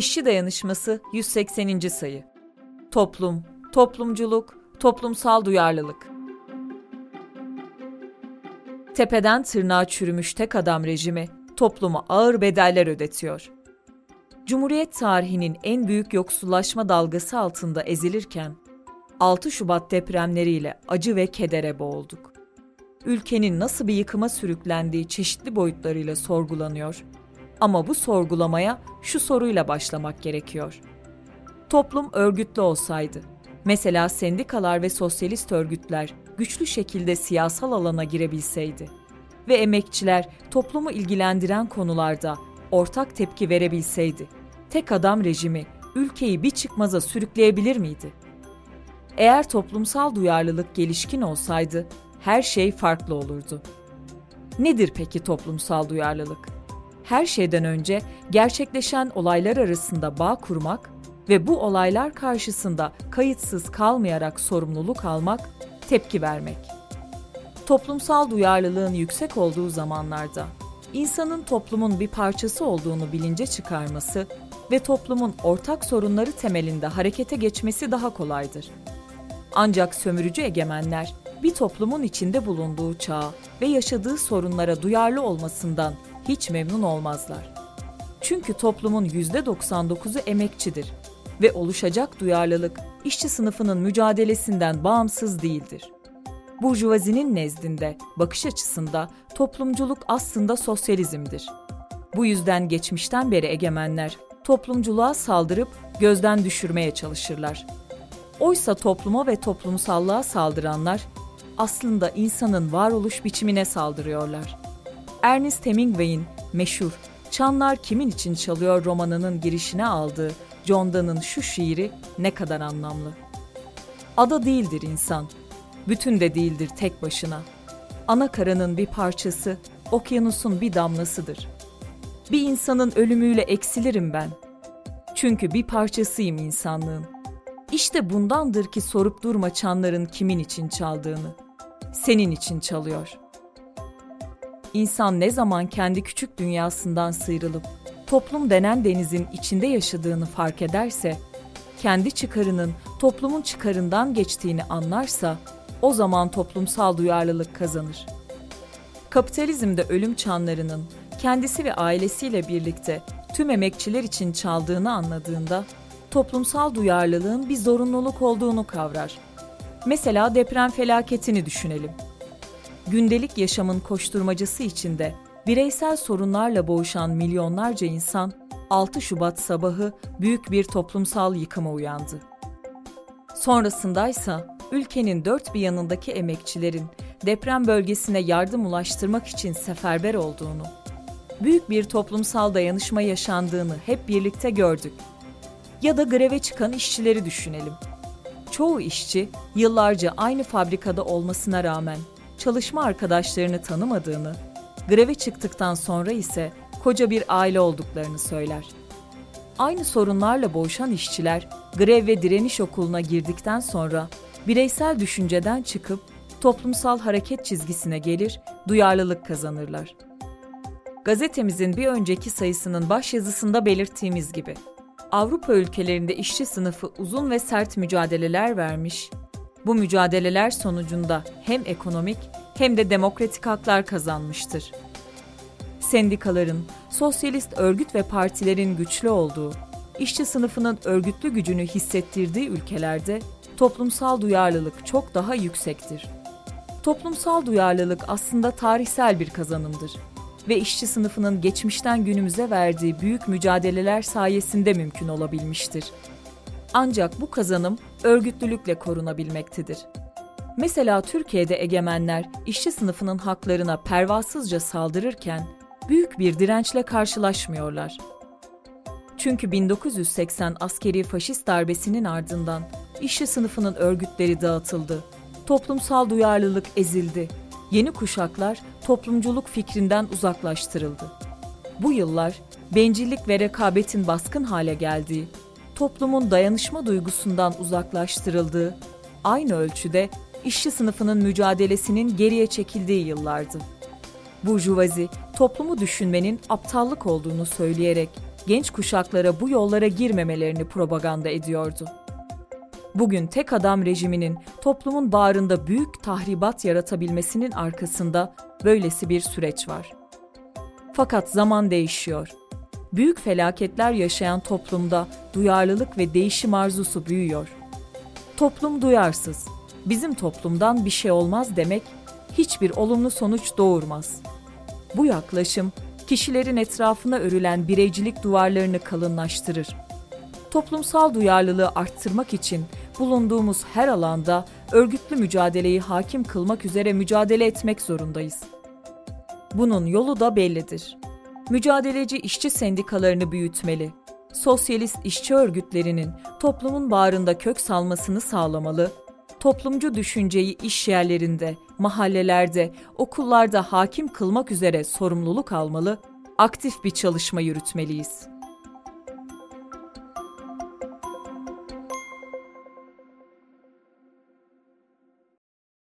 İşçi Dayanışması 180. sayı. Toplum, toplumculuk, toplumsal duyarlılık. Tepeden tırnağa çürümüş tek adam rejimi topluma ağır bedeller ödetiyor. Cumhuriyet tarihinin en büyük yoksullaşma dalgası altında ezilirken 6 Şubat depremleriyle acı ve kedere boğulduk. Ülkenin nasıl bir yıkıma sürüklendiği çeşitli boyutlarıyla sorgulanıyor ama bu sorgulamaya şu soruyla başlamak gerekiyor. Toplum örgütlü olsaydı, mesela sendikalar ve sosyalist örgütler güçlü şekilde siyasal alana girebilseydi ve emekçiler toplumu ilgilendiren konularda ortak tepki verebilseydi, tek adam rejimi ülkeyi bir çıkmaza sürükleyebilir miydi? Eğer toplumsal duyarlılık gelişkin olsaydı her şey farklı olurdu. Nedir peki toplumsal duyarlılık? Her şeyden önce gerçekleşen olaylar arasında bağ kurmak ve bu olaylar karşısında kayıtsız kalmayarak sorumluluk almak, tepki vermek. Toplumsal duyarlılığın yüksek olduğu zamanlarda insanın toplumun bir parçası olduğunu bilince çıkarması ve toplumun ortak sorunları temelinde harekete geçmesi daha kolaydır. Ancak sömürücü egemenler bir toplumun içinde bulunduğu çağa ve yaşadığı sorunlara duyarlı olmasından hiç memnun olmazlar. Çünkü toplumun %99'u emekçidir ve oluşacak duyarlılık işçi sınıfının mücadelesinden bağımsız değildir. Burjuvazinin nezdinde, bakış açısında toplumculuk aslında sosyalizmdir. Bu yüzden geçmişten beri egemenler toplumculuğa saldırıp gözden düşürmeye çalışırlar. Oysa topluma ve toplumsallığa saldıranlar aslında insanın varoluş biçimine saldırıyorlar. Ernest Hemingway'in meşhur Çanlar Kimin için Çalıyor romanının girişine aldığı John Donne'ın şu şiiri ne kadar anlamlı. Ada değildir insan, bütün de değildir tek başına. Ana karanın bir parçası, okyanusun bir damlasıdır. Bir insanın ölümüyle eksilirim ben. Çünkü bir parçasıyım insanlığın. İşte bundandır ki sorup durma çanların kimin için çaldığını. Senin için çalıyor.'' İnsan ne zaman kendi küçük dünyasından sıyrılıp toplum denen denizin içinde yaşadığını fark ederse, kendi çıkarının toplumun çıkarından geçtiğini anlarsa o zaman toplumsal duyarlılık kazanır. Kapitalizmde ölüm çanlarının kendisi ve ailesiyle birlikte tüm emekçiler için çaldığını anladığında toplumsal duyarlılığın bir zorunluluk olduğunu kavrar. Mesela deprem felaketini düşünelim gündelik yaşamın koşturmacası içinde bireysel sorunlarla boğuşan milyonlarca insan 6 Şubat sabahı büyük bir toplumsal yıkıma uyandı. Sonrasındaysa ülkenin dört bir yanındaki emekçilerin deprem bölgesine yardım ulaştırmak için seferber olduğunu, büyük bir toplumsal dayanışma yaşandığını hep birlikte gördük. Ya da greve çıkan işçileri düşünelim. Çoğu işçi yıllarca aynı fabrikada olmasına rağmen çalışma arkadaşlarını tanımadığını, greve çıktıktan sonra ise koca bir aile olduklarını söyler. Aynı sorunlarla boğuşan işçiler grev ve direniş okuluna girdikten sonra bireysel düşünceden çıkıp toplumsal hareket çizgisine gelir, duyarlılık kazanırlar. Gazetemizin bir önceki sayısının başyazısında belirttiğimiz gibi Avrupa ülkelerinde işçi sınıfı uzun ve sert mücadeleler vermiş, bu mücadeleler sonucunda hem ekonomik hem de demokratik haklar kazanmıştır. Sendikaların, sosyalist örgüt ve partilerin güçlü olduğu, işçi sınıfının örgütlü gücünü hissettirdiği ülkelerde toplumsal duyarlılık çok daha yüksektir. Toplumsal duyarlılık aslında tarihsel bir kazanımdır ve işçi sınıfının geçmişten günümüze verdiği büyük mücadeleler sayesinde mümkün olabilmiştir. Ancak bu kazanım örgütlülükle korunabilmektedir. Mesela Türkiye'de egemenler işçi sınıfının haklarına pervasızca saldırırken büyük bir dirençle karşılaşmıyorlar. Çünkü 1980 askeri faşist darbesinin ardından işçi sınıfının örgütleri dağıtıldı. Toplumsal duyarlılık ezildi. Yeni kuşaklar toplumculuk fikrinden uzaklaştırıldı. Bu yıllar bencillik ve rekabetin baskın hale geldiği, toplumun dayanışma duygusundan uzaklaştırıldığı, aynı ölçüde işçi sınıfının mücadelesinin geriye çekildiği yıllardı. Burjuvazi, toplumu düşünmenin aptallık olduğunu söyleyerek genç kuşaklara bu yollara girmemelerini propaganda ediyordu. Bugün tek adam rejiminin toplumun bağrında büyük tahribat yaratabilmesinin arkasında böylesi bir süreç var. Fakat zaman değişiyor. Büyük felaketler yaşayan toplumda duyarlılık ve değişim arzusu büyüyor. Toplum duyarsız. Bizim toplumdan bir şey olmaz demek hiçbir olumlu sonuç doğurmaz. Bu yaklaşım kişilerin etrafına örülen bireycilik duvarlarını kalınlaştırır. Toplumsal duyarlılığı arttırmak için bulunduğumuz her alanda örgütlü mücadeleyi hakim kılmak üzere mücadele etmek zorundayız. Bunun yolu da bellidir. Mücadeleci işçi sendikalarını büyütmeli, sosyalist işçi örgütlerinin toplumun bağrında kök salmasını sağlamalı, toplumcu düşünceyi iş yerlerinde, mahallelerde, okullarda hakim kılmak üzere sorumluluk almalı, aktif bir çalışma yürütmeliyiz.